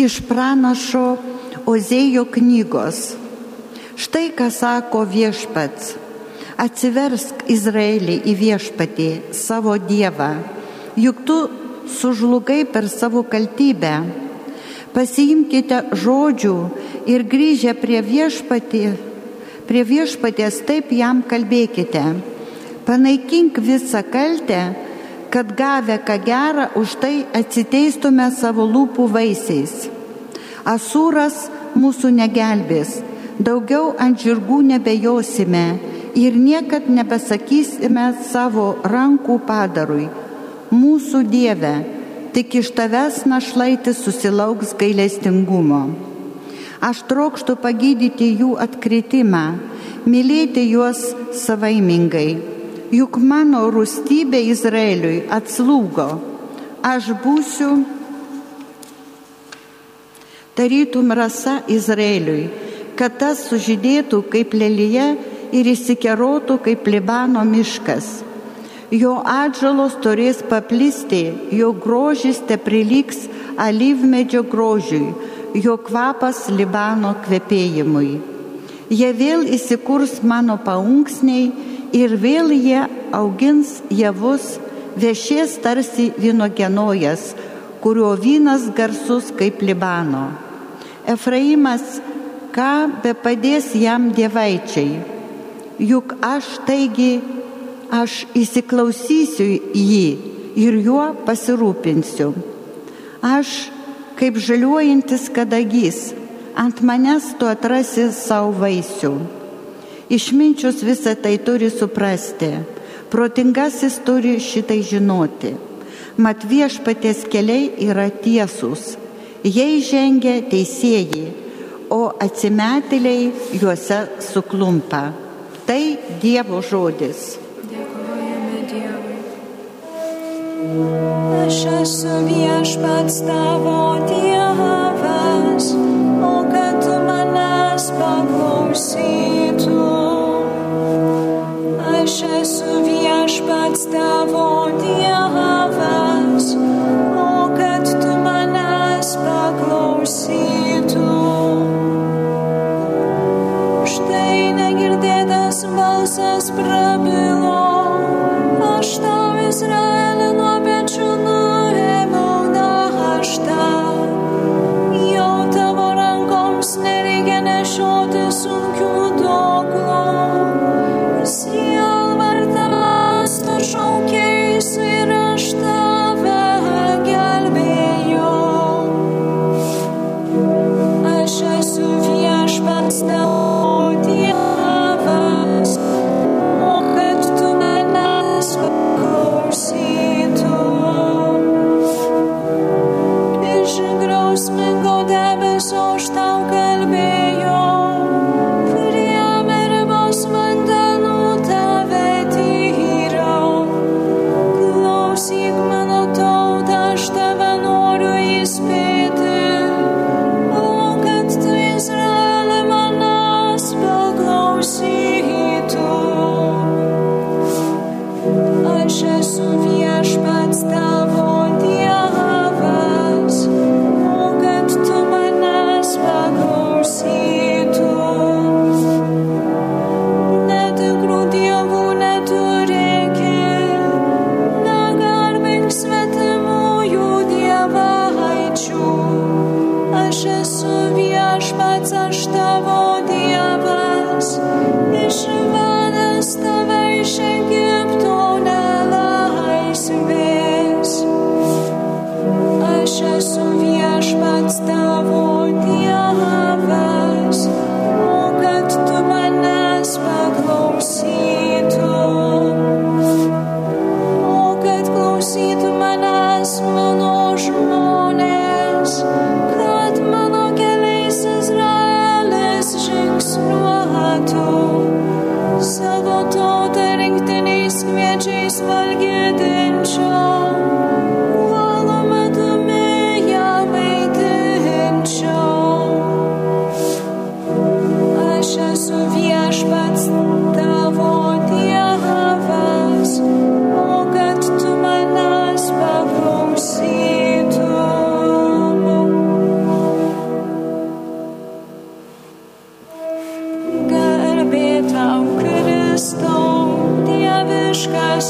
iš pranašo Ozėjo knygos. Štai ką sako viešpats. Atsiversk Izraelį į viešpatį, savo Dievą, juk tu sužlugai per savo kaltybę. Pasiimkite žodžių ir grįžę prie viešpatį, prie viešpatės taip jam kalbėkite. Panaikink visą kaltę, kad gavę ką gerą už tai atsiteistume savo lūpų vaisiais. Asūras mūsų negelbės, daugiau ant žirgų nebejosime ir niekad nebesakysime savo rankų padarui. Mūsų Dieve, tik iš tavęs našlaitis susilauks gailestingumo. Aš trokštų pagydyti jų atkritimą, mylėti juos savaimingai. Juk mano rūstybė Izraeliui atslūgo. Aš būsiu tarytum rasa Izraeliui, kad tas sužydėtų kaip lelyje ir įsikerotų kaip Libano miškas. Jo atžalos turės paplisti, jo grožis te priliks alyvmedžio grožiui, jo kvapas Libano kvepėjimui. Jie vėl įsikurs mano paunksniai ir vėl jie augins javus, viešės tarsi vynogenojas, kurio vynas garsus kaip Libano. Efraimas, ką be padės jam dievaičiai, juk aš taigi, aš įsiklausysiu į jį ir juo pasirūpinsiu. Aš, kaip žaliuojantis kadagys, ant manęs tu atrasi savo vaisių. Išminčius visą tai turi suprasti, protingasis turi šitai žinoti mat viešpatės keliai yra tiesūs, jie žengia teisėjai, o atsimetėliai juose suklumpa. Tai Dievo žodis. Dėkojame Dievui. Aš esu viešpats tavo Dievas, manęs paklausytum. Aš esu viešpats tavo Dievas,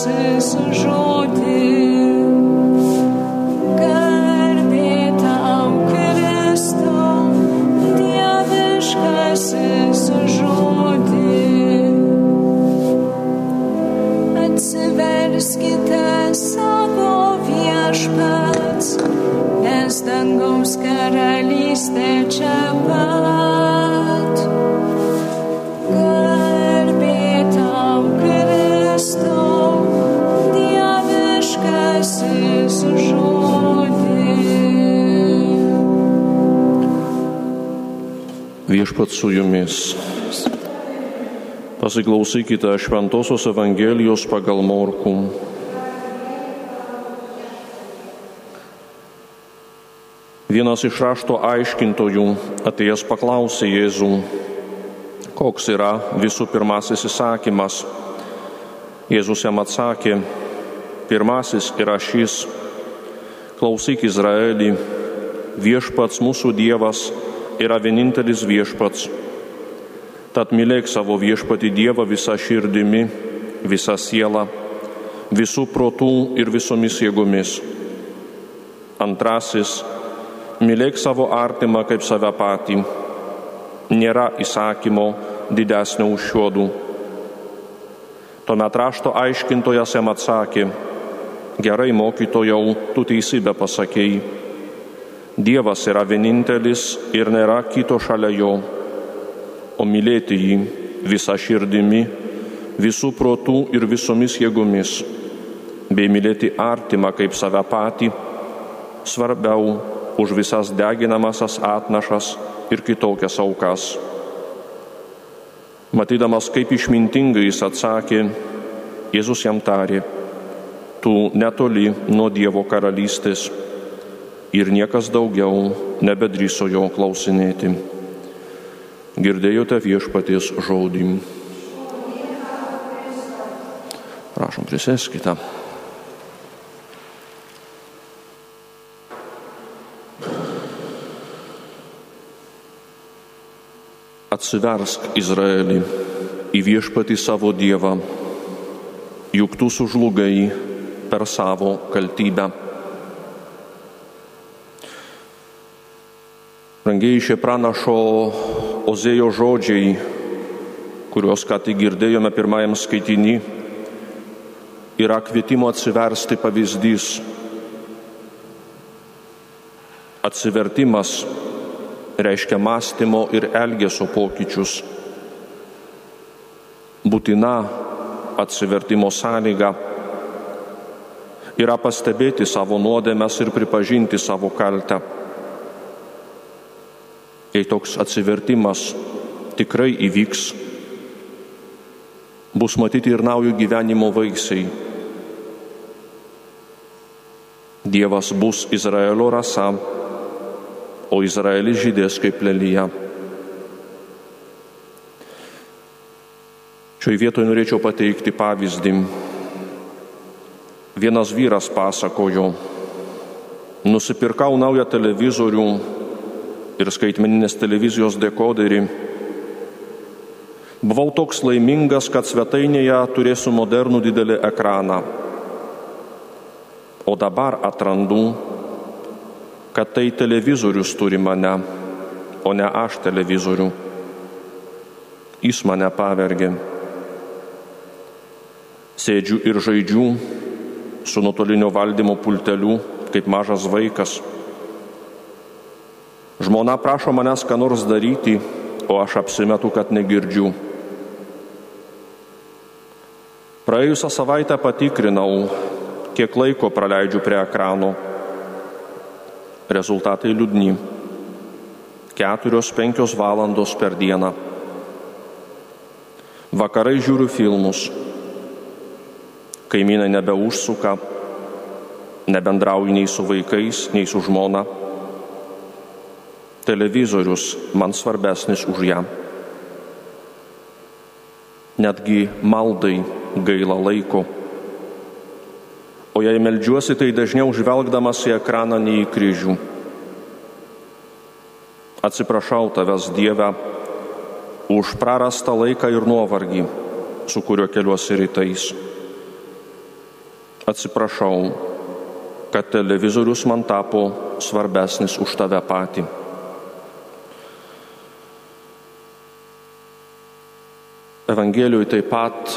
dieviškasis žodis. Viešpat su jumis. Pasiklausykite Šventojios Evangelijos pagal Morkų. Vienas iš rašto aiškintojų atėjęs paklausė Jėzų, koks yra visų pirmasis įsakymas. Jėzus jam atsakė, pirmasis yra šis, klausyk Izraelį, viešpats mūsų Dievas yra vienintelis viešpats. Tad mylėk savo viešpati Dievą visą širdimi, visą sielą, visų protų ir visomis jėgomis. Antrasis, mylėk savo artimą kaip save patį. Nėra įsakymo didesnio už šiuodų. Tuomet rašto aiškintojas jam atsakė, gerai mokytojau, tu teisybę pasakėjai. Dievas yra vienintelis ir nėra kito šalia jo o mylėti jį visą širdimi, visų protų ir visomis jėgomis, bei mylėti artimą kaip save patį, svarbiau už visas deginamasias atnašas ir kitokias aukas. Matydamas, kaip išmintingai jis atsakė, Jėzus jam tarė, tu netoli nuo Dievo karalystės ir niekas daugiau nebedryso jo klausinėti. Girdėjote viešpaties žodį. Prašom, prisėskite. Atsiversk Izraelį į viešpatį savo Dievą, juk tu sužlugai per savo kaltybę. Rangiai šie pranašo Ozėjo žodžiai, kuriuos ką tik girdėjome pirmajam skaitinį, yra kvietimo atsiversti pavyzdys. Atsivertimas reiškia mąstymo ir elgesio pokyčius. Būtina atsivertimo sąlyga yra pastebėti savo nuodėmes ir pripažinti savo kaltę. Jei toks atsivertimas tikrai įvyks, bus matyti ir naujo gyvenimo vaisiai. Dievas bus Izraelio rasa, o Izraelis žydės kaip lelyje. Šioje vietoje norėčiau pateikti pavyzdį. Vienas vyras pasakojo, nusipirkau naują televizorių ir skaitmeninės televizijos dekoderį. Buvau toks laimingas, kad svetainėje turėsiu modernų didelį ekraną. O dabar atrandu, kad tai televizorius turi mane, o ne aš televizorių. Jis mane pavergė. Sėdžiu ir žaidžiu su nuotolinio valdymo pulteliu kaip mažas vaikas. Žmona prašo manęs ką nors daryti, o aš apsimetu, kad negirdžiu. Praėjusią savaitę patikrinau, kiek laiko praleidžiu prie ekrano. Rezultatai liūdni. Keturios penkios valandos per dieną. Vakarai žiūriu filmus. Kaimynai nebeužsuka, nebendrauju nei su vaikais, nei su žmona televizorius man svarbesnis už ją. Netgi maldai gaila laiko. O jei melžiuosi, tai dažniau žvelgdamas į ekraną, nei į kryžių. Atsiprašau tavęs Dieve už prarastą laiką ir nuovargį, su kuriuo keliuosi rytais. atsiprašau, kad televizorius man tapo svarbesnis už tave patį. Evangelijoje taip pat,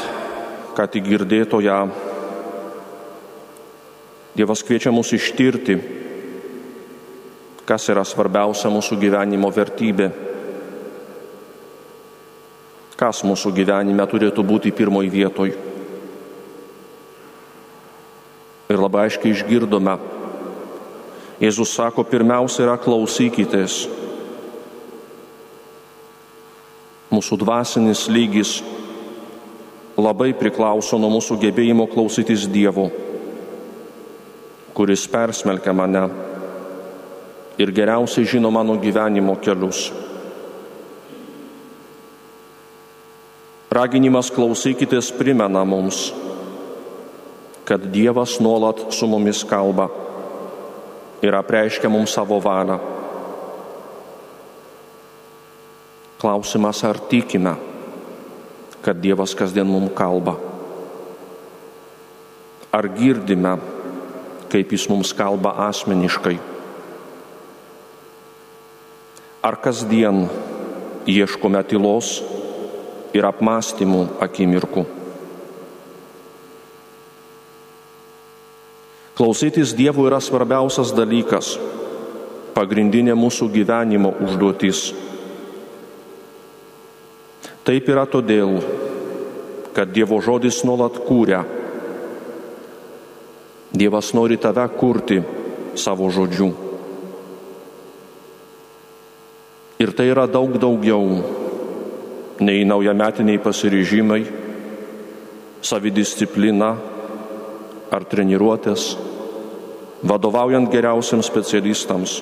ką tik girdėtoje, Dievas kviečia mus ištirti, kas yra svarbiausia mūsų gyvenimo vertybė, kas mūsų gyvenime turėtų būti pirmoji vietoj. Ir labai aiškiai išgirdome, Jėzus sako, pirmiausia yra klausykitės. Mūsų dvasinis lygis labai priklauso nuo mūsų gebėjimo klausytis Dievo kuris persmelkia mane ir geriausiai žino mano gyvenimo kelius. Raginimas klausykitės primena mums, kad Dievas nuolat su mumis kalba ir apreiškia mums savo valią. Klausimas, ar tikime, kad Dievas kasdien mums kalba. Ar girdime, kaip jis mums kalba asmeniškai. Ar kasdien ieškome tylos ir apmąstymų akimirkų. Klausytis Dievo yra svarbiausias dalykas, pagrindinė mūsų gyvenimo užduotis. Taip yra todėl, kad Dievo žodis nuolat kūrė Dievas nori tave kurti savo žodžiu. Ir tai yra daug daugiau nei naujametiniai pasiryžimai, savidisciplina ar treniruotės, vadovaujant geriausiams specialistams.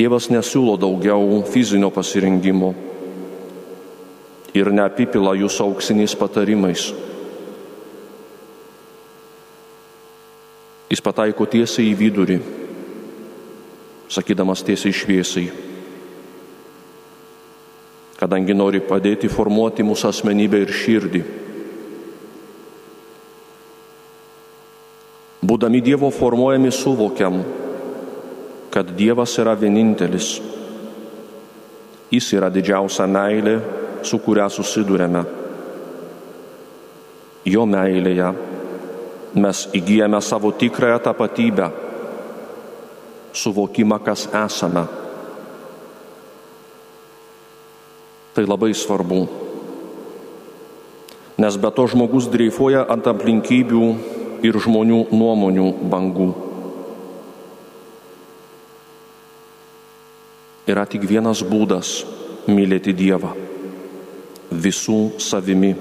Dievas nesiūlo daugiau fizinio pasirinkimo ir neapipila jūsų auksiniais patarimais. Jis pataiko tiesiai į vidurį, sakydamas tiesiai šviesiai, kadangi nori padėti formuoti mūsų asmenybę ir širdį. Būdami Dievo formuojami suvokiam, kad Dievas yra vienintelis. Jis yra didžiausia meilė, su kuria susidurėme. Jo meilėje mes įgyjame savo tikrąją tapatybę, suvokimą, kas esame. Tai labai svarbu, nes be to žmogus dreifuoja ant aplinkybių ir žmonių nuomonių bangų. Yra tik vienas būdas mylėti Dievą - visų savimi.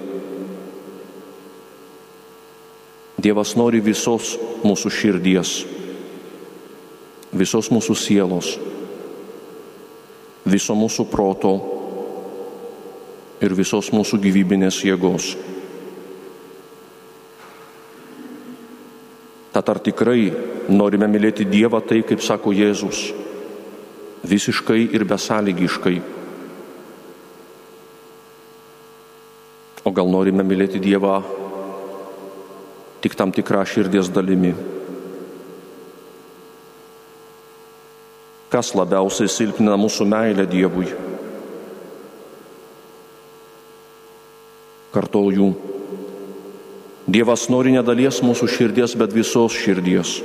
Dievas nori visos mūsų širdies, visos mūsų sielos, viso mūsų proto ir visos mūsų gyvybinės jėgos. Tad ar tikrai norime mylėti Dievą tai, kaip sako Jėzus, visiškai ir besąlygiškai? O gal norime mylėti Dievą tik tam tikrą širdies dalimi. Kas labiausiai silpnina mūsų meilę Dievui? Kartoju, Dievas nori nedalies mūsų širdies, bet visos širdies.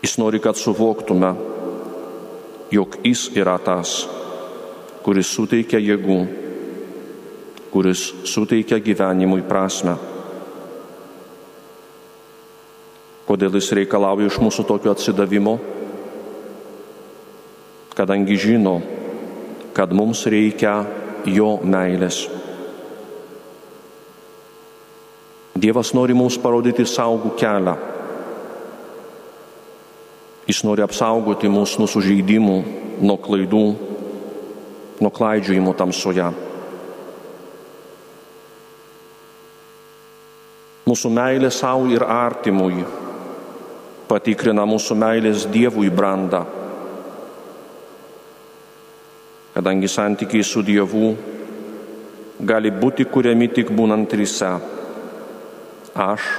Jis nori, kad suvoktume, jog Jis yra tas, kuris suteikia jėgų, kuris suteikia gyvenimui prasme. Kodėl jis reikalauja iš mūsų tokio atsidavimo? Kadangi žino, kad mums reikia jo meilės. Dievas nori mums parodyti saugų kelią. Jis nori apsaugoti mus nuo sužeidimų, nuo klaidų, nuo klaidžiojimo tamsoje. Mūsų meilė savo ir artimui patikrina mūsų meilės Dievui brandą. Kadangi santykiai su Dievu gali būti kuriami tik būnant trise. Aš,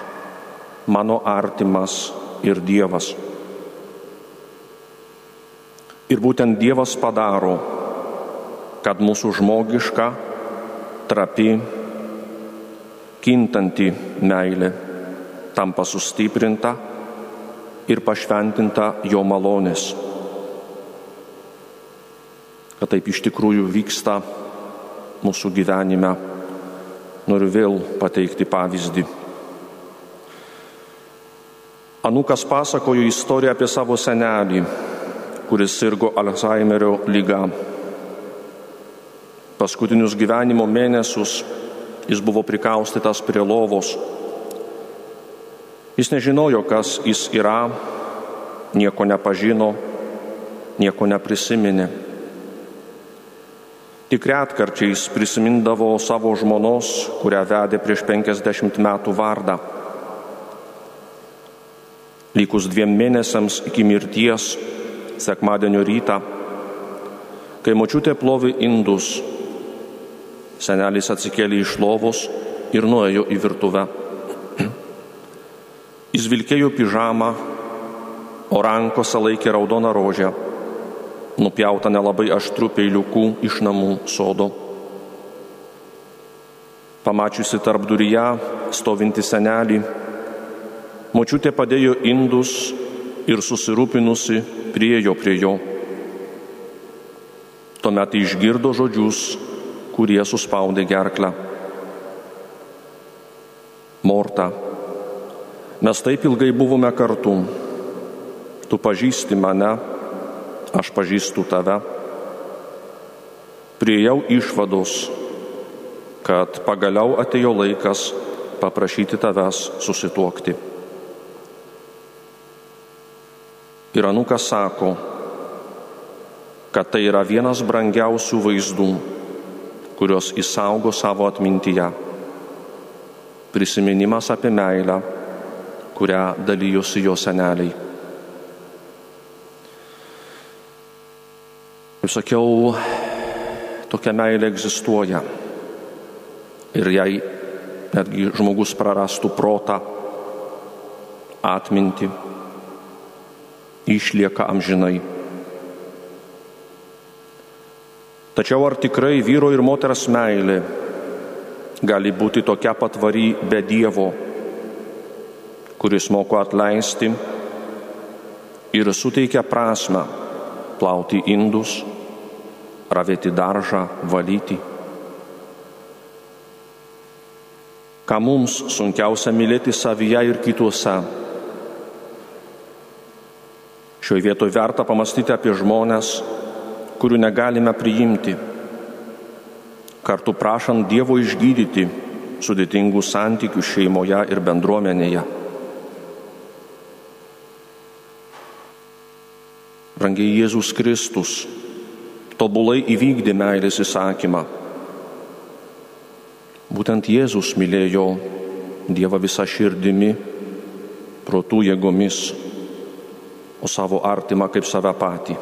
mano artimas ir Dievas. Ir būtent Dievas padaro, kad mūsų žmogiška, trapi, kintanti meilė tampa sustiprinta ir pašventinta jo malonės. Kad taip iš tikrųjų vyksta mūsų gyvenime, noriu vėl pateikti pavyzdį. Anukas pasakojo istoriją apie savo senelį, kuris sirgo Alzheimerio lyga. Paskutinius gyvenimo mėnesius jis buvo prikaustytas prie lovos. Jis nežinojo, kas jis yra, nieko nepažino, nieko neprisiminė. Tik retkarčiais prisimindavo savo žmonos, kurią vedė prieš 50 metų vardą. Likus dviem mėnesiams iki mirties, sekmadienio rytą, kai močiutė plovi indus, senelis atsikėlė iš lovos ir nuėjo į virtuvę. Jis vilkėjo pižamą, o rankose laikė raudoną rožę nupjauta nelabai aštrių peiliukų iš namų sodo. Pamačiusi tarp duryje stovinti senelį, močiutė padėjo indus ir susirūpinusi priejo prie jo. Tuomet išgirdo žodžius, kurie suspaudė gerklę. Morta, mes taip ilgai buvome kartu, tu pažįsti mane, aš pažįstu tave, priejau išvados, kad pagaliau atėjo laikas paprašyti tavęs susituokti. Ir anukas sako, kad tai yra vienas brangiausių vaizdų, kurios įsaugo savo atmintyje. Prisiminimas apie meilę, kurią dalyjosi jo seneliai. Kaip sakiau, tokia meilė egzistuoja. Ir jei netgi žmogus prarastų protą, atminti, išlieka amžinai. Tačiau ar tikrai vyro ir moters meilė gali būti tokia patvari be Dievo, kuris moko atleisti ir suteikia prasme plauti indus, ravėti daržą, valyti. Ką mums sunkiausia mylėti savyje ir kituose. Šioje vietoje verta pamastyti apie žmonės, kurių negalime priimti, kartu prašant Dievo išgydyti sudėtingų santykių šeimoje ir bendruomenėje. Brangiai Jėzus Kristus tobulai įvykdė meilės įsakymą. Būtent Jėzus mylėjo Dievą visą širdimi, protų jėgomis, o savo artimą kaip save patį.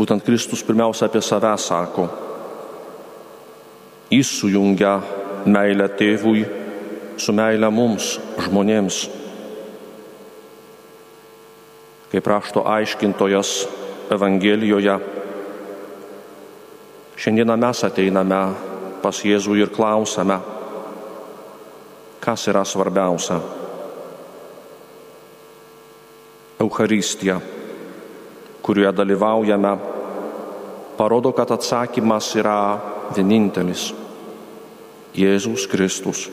Būtent Kristus pirmiausia apie save sako. Jis sujungia meilę tėvui su meilė mums, žmonėms. Kaip rašto aiškintojas Evangelijoje, šiandieną mes ateiname pas Jėzų ir klausame, kas yra svarbiausia. Euharistija, kurioje dalyvaujame, parodo, kad atsakymas yra vienintelis - Jėzus Kristus.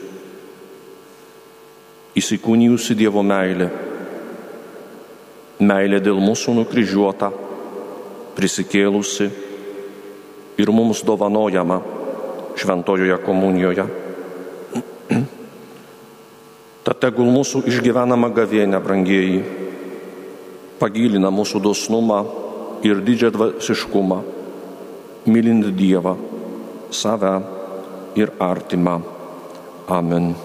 Įsikūnijusi Dievo meilė meilė dėl mūsų nukryžiuota, prisikėlusi ir mums dovanojama šventojoje komunijoje. Tad tegul mūsų išgyvenama gavėnė, brangieji, pagilina mūsų dosnumą ir didžią dvasiškumą, mylint Dievą, save ir artimą. Amen.